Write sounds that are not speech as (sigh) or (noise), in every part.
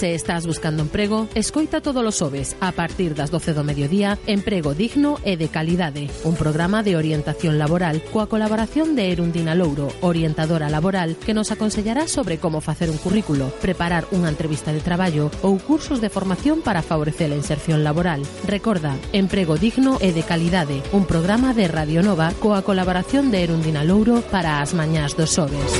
Se estás buscando emprego, escoita todos os xoves a partir das 12 do mediodía Emprego digno e de calidade, un programa de orientación laboral coa colaboración de Erundina Louro, orientadora laboral, que nos aconsellará sobre como facer un currículo, preparar unha entrevista de traballo ou cursos de formación para favorecer a inserción laboral. Recorda, Emprego digno e de calidade, un programa de Radio Nova coa colaboración de Erundina Louro para as mañás dos xoves.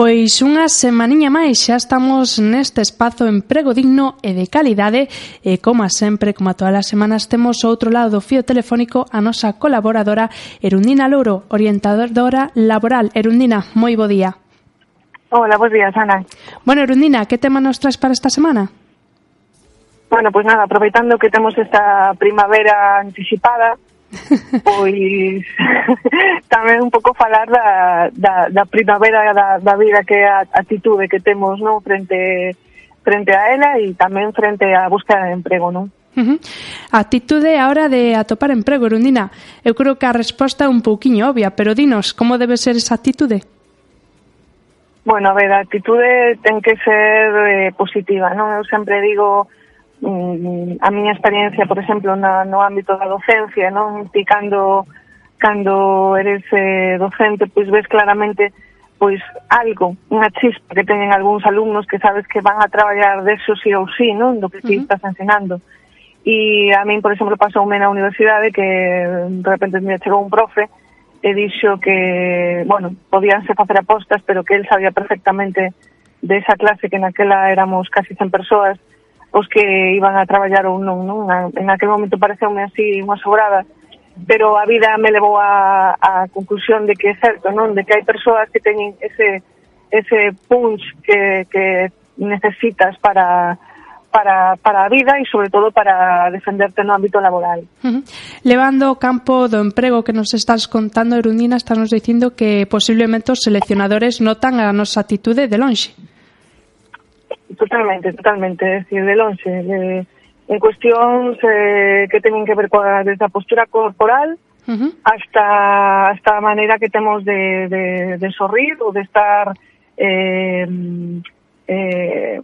Pois unha semaniña máis xa estamos neste espazo emprego digno e de calidade e como sempre, como a todas as semanas, temos ao outro lado do fío telefónico a nosa colaboradora Erundina Louro, orientadora laboral. Erundina, moi bo día. Hola, bo días, Ana. Bueno, Erundina, que tema nos traes para esta semana? Bueno, pois pues nada, aproveitando que temos esta primavera anticipada, Pois (laughs) tamén un pouco falar da, da, da primavera da, da vida que é a atitude que temos non frente frente a ela e tamén frente á búsqueda de emprego, non? Uh -huh. Atitude a hora de atopar emprego, Erundina. Eu creo que a resposta é un pouquiño obvia, pero dinos, como debe ser esa atitude? Bueno, a ver, a atitude ten que ser eh, positiva, non? Eu sempre digo mm, a miña experiencia, por exemplo, na, no ámbito da docencia, non? Ti cando, cando eres eh, docente, pois ves claramente pois algo, unha chispa que teñen algúns alumnos que sabes que van a traballar deso sí ou sí, non? Do que ti uh -huh. estás ensinando. E a min, por exemplo, pasoume na universidade que de repente me chegou un profe e dixo que, bueno, podíanse facer apostas, pero que él sabía perfectamente de esa clase que naquela éramos casi 100 persoas, os que iban a traballar ou non, non? En aquel momento pareceume así unha sobrada, pero a vida me levou a, a conclusión de que é certo, non? De que hai persoas que teñen ese, ese punch que, que necesitas para, para, para a vida e sobre todo para defenderte no ámbito laboral. Uh -huh. Levando o campo do emprego que nos estás contando, Erundina, nos dicindo que posiblemente os seleccionadores notan a nosa atitude de lonxe. Totalmente, totalmente, é dicir, de longe, de, en cuestións eh, que teñen que ver coa desde a postura corporal uh -huh. hasta hasta a maneira que temos de, de, de sorrir ou de estar eh, eh,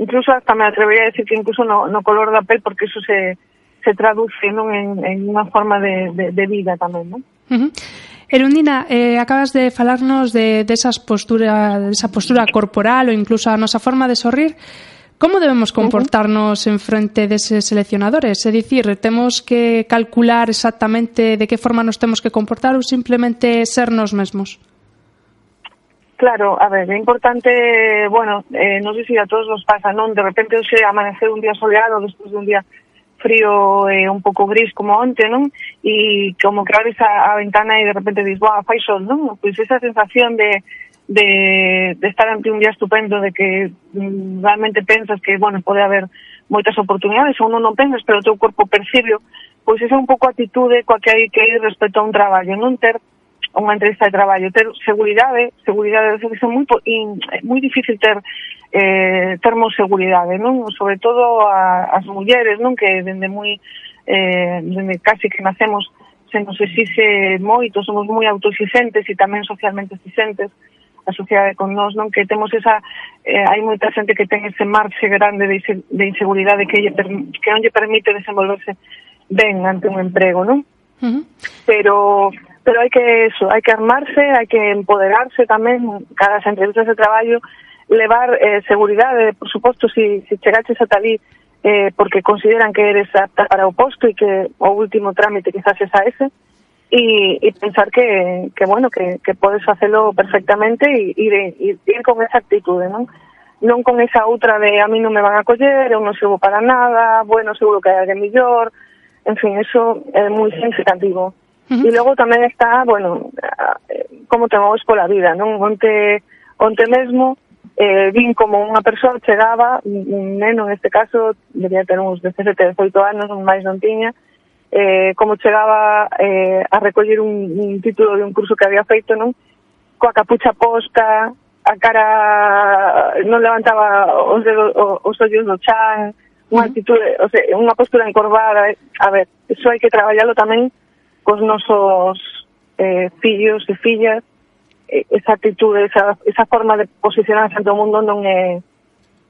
incluso hasta me atrevería a decir que incluso no, no color da pel porque eso se, se traduce non en, en unha forma de, de, de vida tamén? Uh -huh. Erundina, eh, acabas de falarnos de, de, esas postura, de esa postura corporal ou incluso a nosa forma de sorrir. Como debemos comportarnos en frente deses seleccionadores? É dicir, temos que calcular exactamente de que forma nos temos que comportar ou simplemente ser nos mesmos? Claro, a ver, é importante, bueno, eh, non sei se a todos nos pasa, non? De repente hoxe amanecer un día soleado despois de un día frío e un pouco gris como onte, non? E como que abres a, a ventana e de repente dis, "Buah, fai sol", non? Pois esa sensación de de, de estar ante un día estupendo, de que mm, realmente pensas que, bueno, pode haber moitas oportunidades, ou non, non pensas, pero o teu corpo percibe, pois esa é un pouco a atitude coa que hai que ir respecto a un traballo, non ter unha entrevista de traballo, ter seguridade, seguridade, é son moi, moi difícil ter eh, termos seguridade, non? Sobre todo a, as mulleres, non? Que dende moi, eh, dende casi que nacemos, se nos exixe moito, somos moi autoexigentes e tamén socialmente exigentes, a sociedade con nós, non? Que temos esa eh, hai moita xente que ten ese marxe grande de, de inseguridade que lle que non lle permite desenvolverse ben ante un emprego, non? Uh -huh. Pero pero hai que eso, hai que armarse, hai que empoderarse tamén cada as entrevistas de traballo levar eh, seguridade, por suposto, si, si chegaches ata ali eh, porque consideran que eres apta para o posto e que o último trámite quizás es a ese, e, e pensar que, que bueno, que, que podes facelo perfectamente e ir, ir, ir con esa actitude, non? Non con esa outra de a mí non me van a coller, eu non sirvo para nada, bueno, seguro que hai alguén millor, en fin, eso é moi significativo. Uh -huh. E logo tamén está, bueno, eh, como te moves pola vida, non? Onte, onte mesmo eh, vin como unha persoa chegaba, un neno neste caso, debía ter uns 17, 18 anos, máis non tiña, eh, como chegaba eh, a recoller un, un título de un curso que había feito, non? Coa capucha posta, a cara non levantaba os, dedos, os ollos do chan, unha actitude, o sea, unha postura encorvada, eh. a ver, iso hai que traballalo tamén cos nosos eh, fillos e fillas eh, esa actitude, esa, esa forma de posicionarse ante o mundo non é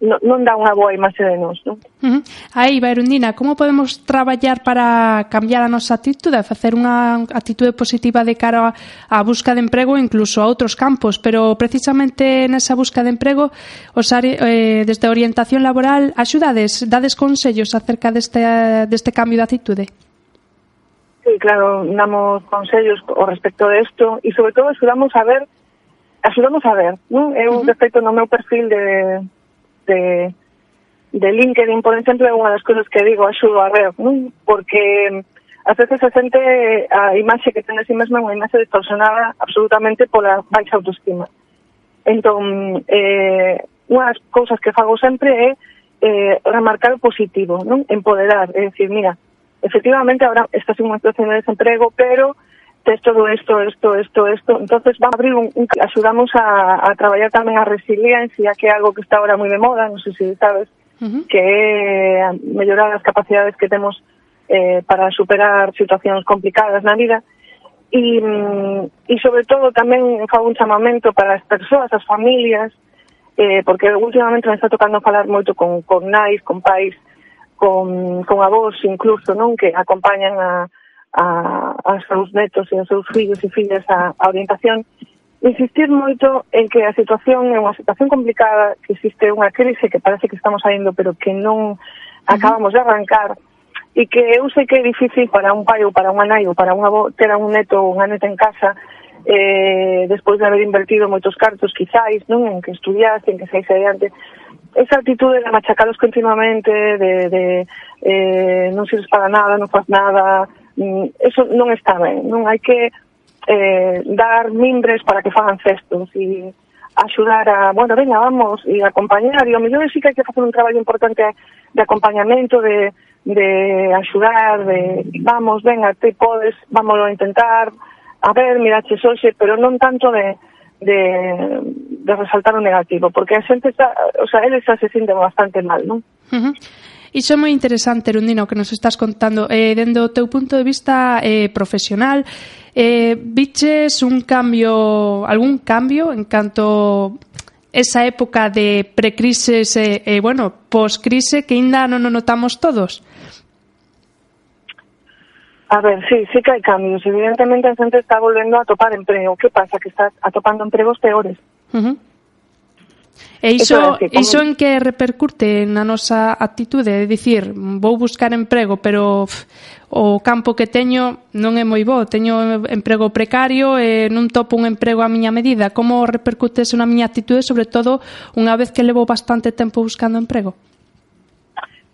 non, non dá unha boa imaxe de nós, non? Uh -huh. Aí, Bairundina, como podemos traballar para cambiar a nosa actitude, facer unha actitude positiva de cara á busca de emprego incluso a outros campos, pero precisamente nesa busca de emprego, os are, eh, desde orientación laboral, axudades, dades consellos acerca deste, deste cambio de actitude? sí, claro, damos consellos ao respecto de isto e sobre todo axudamos a ver axudamos a ver, non? Eh, Eu uh -huh. respecto no meu perfil de, de de LinkedIn, por exemplo, é unha das cousas que digo, axudo a ver, non? Porque mm, a veces se sente ah, a imaxe que ten a si sí mesma unha imaxe distorsionada absolutamente pola baixa autoestima. Entón, eh, unha das cousas que fago sempre é eh, remarcar o positivo, non? Empoderar, é dicir, mira, efectivamente ahora estas inmunizaciones emprego, pero tes todo isto, isto, isto, isto. entonces va a abrir un, un axudamos a, a traballar tamén a resiliencia, que é algo que está ahora moi de moda, non sei se sabes, uh -huh. que eh, é mellorar as capacidades que temos eh, para superar situacións complicadas na vida e, e mm, sobre todo tamén fa un chamamento para as persoas, as familias, eh, porque últimamente me está tocando falar moito con, con nais, con pais, con, con avós incluso, non? Que acompañan a, a, aos seus netos e aos seus fillos e fillas a, a orientación insistir moito en que a situación é unha situación complicada, que existe unha crise que parece que estamos saindo, pero que non acabamos de arrancar, e que eu sei que é difícil para un pai ou para unha nai ou para un avó ter a un neto ou unha neta en casa, eh, despois de haber invertido moitos cartos, quizáis, non? En que estudiaste, en que saís adiante. Esa actitude de machacalos continuamente, de, de eh, non sirves para nada, non faz nada, mm, eso non está ben, non? Hai que eh, dar mimbres para que fagan cestos e axudar a, bueno, venga, vamos, e acompañar, e o mellor sí que hai que facer un traballo importante de acompañamento, de, de axudar, de vamos, venga, te podes, vámonos a intentar, a ver, mira, che Solxe, pero non tanto de, de, de resaltar o negativo, porque a xente está, o sea, eles xa se sinten bastante mal, non? Uh -huh. Iso é moi interesante, Rundino, que nos estás contando. Eh, dendo o teu punto de vista eh, profesional, eh, viches un cambio, algún cambio en canto esa época de precrises e, eh, eh, bueno, poscrise que ainda non o notamos todos? A ver, sí, sí que hai cambios. Evidentemente a xente está volvendo a topar emprego. Que pasa? Que está atopando empregos peores. Uh -huh. E iso, como... iso en que repercute na nosa actitude? É dicir, vou buscar emprego, pero pff, o campo que teño non é moi bo. Teño emprego precario e non topo un emprego a miña medida. Como repercute iso na miña actitude, sobre todo unha vez que levo bastante tempo buscando emprego?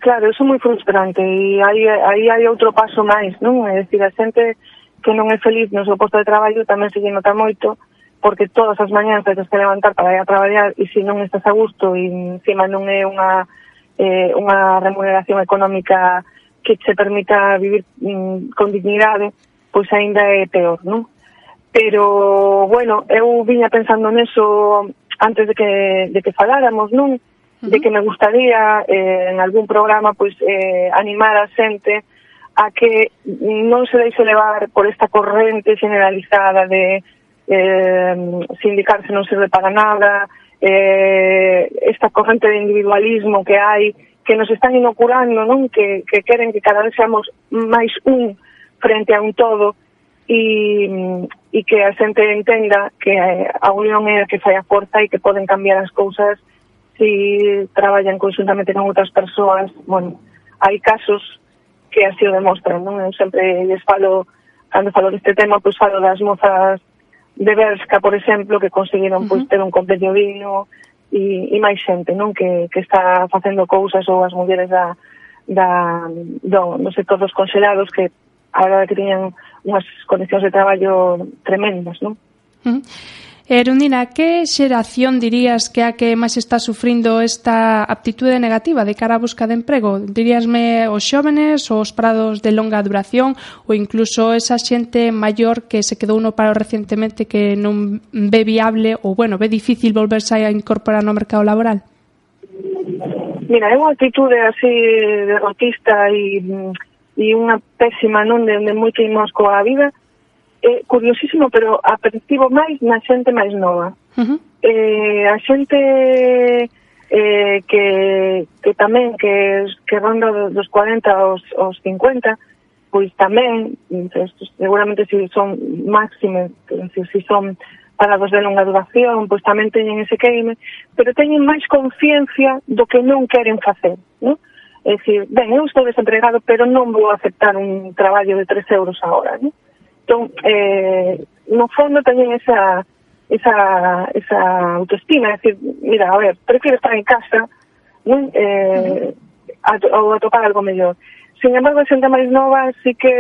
Claro, eso é moi frustrante e aí, aí hai outro paso máis, non? É dicir, a xente que non é feliz no seu posto de traballo tamén se lle nota moito porque todas as mañáns tens que levantar para ir a traballar e se non estás a gusto e encima non é unha eh, unha remuneración económica que se permita vivir mm, con dignidade, pois aínda é peor, non? Pero, bueno, eu viña pensando neso antes de que, de que faláramos, non? de que me gustaría eh, en algún programa pois pues, eh, animar a xente a que non se deixe levar por esta corrente generalizada de eh, sindicarse non serve para nada, eh, esta corrente de individualismo que hai, que nos están inoculando, non? Que, que queren que cada vez seamos máis un frente a un todo e, e que a xente entenda que a unión é a que fai a forza e que poden cambiar as cousas si traballan conjuntamente con outras persoas, bueno, hai casos que así o demostran, non? Eu sempre les falo, cando falo deste tema, pois falo das mozas de Berska, por exemplo, que conseguiron pois, ter un compendio digno e, e máis xente, non? Que, que está facendo cousas ou as mulleres da, da, do, do sector dos conxelados que a verdade que tiñan unhas condicións de traballo tremendas, non? Mm. Erundina, que xeración dirías que é a que máis está sufrindo esta aptitude negativa de cara á busca de emprego? Diríasme os xóvenes, os parados de longa duración ou incluso esa xente maior que se quedou no paro recentemente que non ve viable ou, bueno, ve difícil volverse a incorporar no mercado laboral? Mira, é unha actitude así derrotista e, mm, e unha pésima non de, de moi queimos coa vida, eh, curiosísimo, pero apercibo máis na xente máis nova. Uh -huh. eh, a xente eh, que, que tamén que, que ronda dos 40 aos, aos 50, pois tamén, seguramente se si son máximos, se si son parados de longa duración, pois tamén teñen ese queime, pero teñen máis conciencia do que non queren facer, non? É dicir, ben, eu estou desempregado, pero non vou aceptar un traballo de 3 euros a hora, non? Entón, eh, no fondo teñen esa, esa, esa autoestima, é dicir, mira, a ver, prefiro estar en casa non? Eh, a, ou atopar algo mellor. Sin embargo, a xente máis nova sí que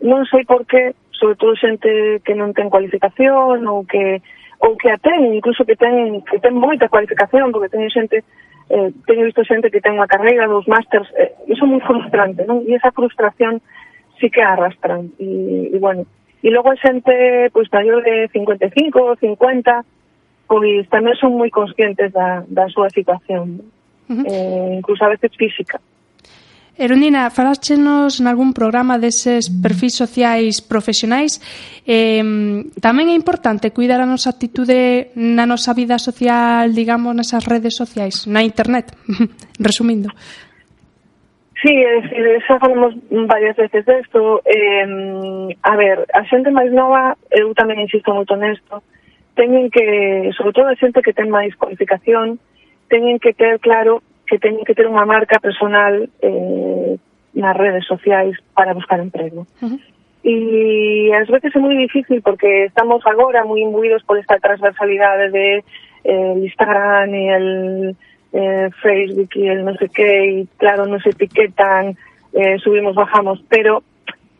non sei por que, sobre todo xente que non ten cualificación ou que ou que a ten, incluso que ten que ten moita cualificación, porque teño xente eh, teño visto xente que ten unha carreira dos másters, eh, iso é moi frustrante, non? E esa frustración sí que arrastran. Y, y bueno, y luego hay xente pois, maior de 55 50, pois tamén son moi conscientes da, da súa situación, uh -huh. eh, incluso a veces física. Erundina, faláchenos algún programa deses perfis sociais profesionais. Eh, tamén é importante cuidar a nosa actitude na nosa vida social, digamos, nesas redes sociais, na internet, (laughs) resumindo. Sí, é dicir, xa falamos varias veces desto. Eh, a ver, a xente máis nova, eu tamén insisto moito nesto, teñen que, sobre todo a xente que ten máis cualificación, teñen que ter claro que teñen que ter unha marca personal eh, nas redes sociais para buscar emprego. Uh -huh. E ás veces é moi difícil porque estamos agora moi imbuídos por esta transversalidade de eh, Instagram e el eh, Facebook y el no sé qué, y claro, nos etiquetan, eh, subimos, bajamos, pero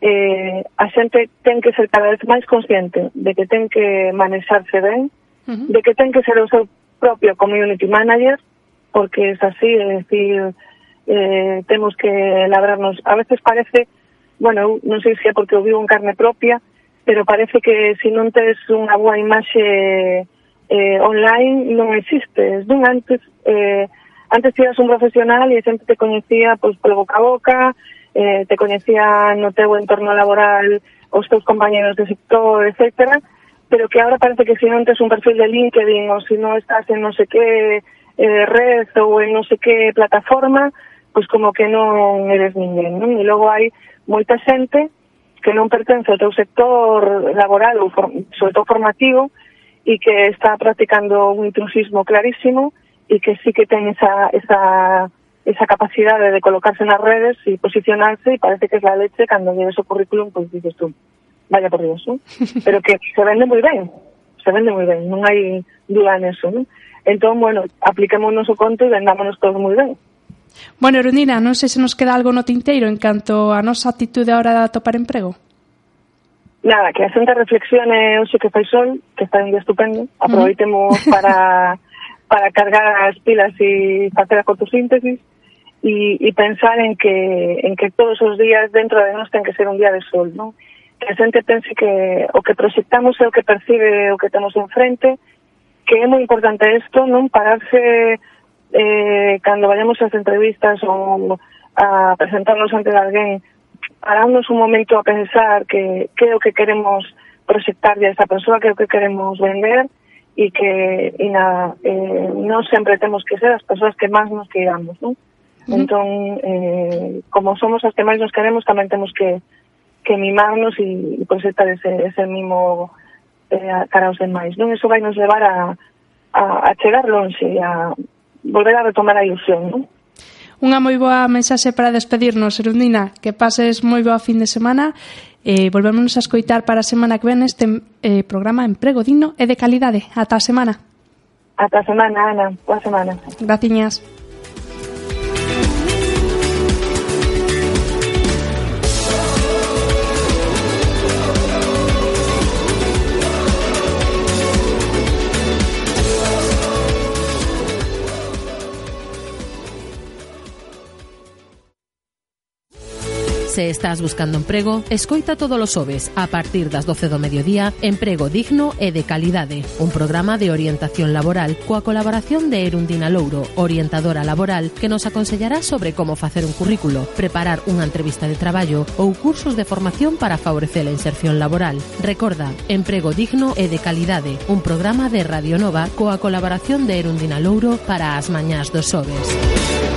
eh, a xente ten que ser cada vez máis consciente de que ten que manexarse ben, uh -huh. de que ten que ser o seu propio community manager, porque es así, é dicir, eh, temos que labrarnos. A veces parece, bueno, non sei se é porque o vivo en carne propia, pero parece que se si non tes unha boa imaxe eh, online non existe. Dun antes eh, antes tiras un profesional e sempre te coñecía pois polo boca a boca, eh, te coñecía no teu entorno laboral os teus compañeros de sector, etcétera, pero que ahora parece que se si non tes un perfil de LinkedIn ou se si non estás en non sei que eh, red ou en non sei que plataforma, pois como que non eres ninguén, non? E logo hai moita xente que non pertence ao teu sector laboral ou for, sobre todo formativo, e que está practicando un intrusismo clarísimo e que sí que ten esa, esa, esa capacidade de colocarse nas redes e posicionarse e parece que es la leche cando lleves o currículum, pois pues, dices tú, vaya por Dios, ¿no? (laughs) pero que se vende moi ben, se vende moi ben, non hai duda en eso, ¿no? Entón, bueno, apliquémonos o conto e vendámonos todos moi ben. Bueno, Erundina, non sei se nos queda algo no tinteiro en canto a nosa actitude a hora de atopar emprego. Nada, que asenta reflexione hoxe que fai sol, que está un día estupendo, aproveitemos (laughs) para para cargar as pilas e facer a fotosíntesis e, e pensar en que en que todos os días dentro de nós ten que ser un día de sol, non? Que a xente pense que o que proxectamos é o que percibe o que temos enfrente, que é moi importante isto, non pararse eh, cando vayamos ás entrevistas ou a presentarnos ante alguén pararnos un momento a pensar que que é o que queremos proxectarlle a esta persoa, que é o que queremos vender e que e nada, eh, non sempre temos que ser as persoas que máis nos queiramos, non? Uh -huh. Entón, eh, como somos as que máis nos queremos, tamén temos que que mimarnos e, e proxectar ese, ese mimo eh, cara aos demais, non? Eso vai nos levar a, a, a chegar longe, a volver a retomar a ilusión, non? Unha moi boa mensaxe para despedirnos, Erundina. Que pases moi boa fin de semana e eh, volvemos a escoitar para a semana que ven este eh, programa Emprego Digno e de Calidade. Ata a semana. Ata a semana, Ana. Boa semana. Graciñas. Se estás buscando emprego, escoita todos os xoves a partir das 12 do mediodía Emprego digno e de calidade, un programa de orientación laboral coa colaboración de Erundina Louro, orientadora laboral que nos aconsellará sobre como facer un currículo, preparar unha entrevista de traballo ou cursos de formación para favorecer a inserción laboral. Recorda, Emprego digno e de calidade, un programa de Radio Nova coa colaboración de Erundina Louro para as mañás dos xoves.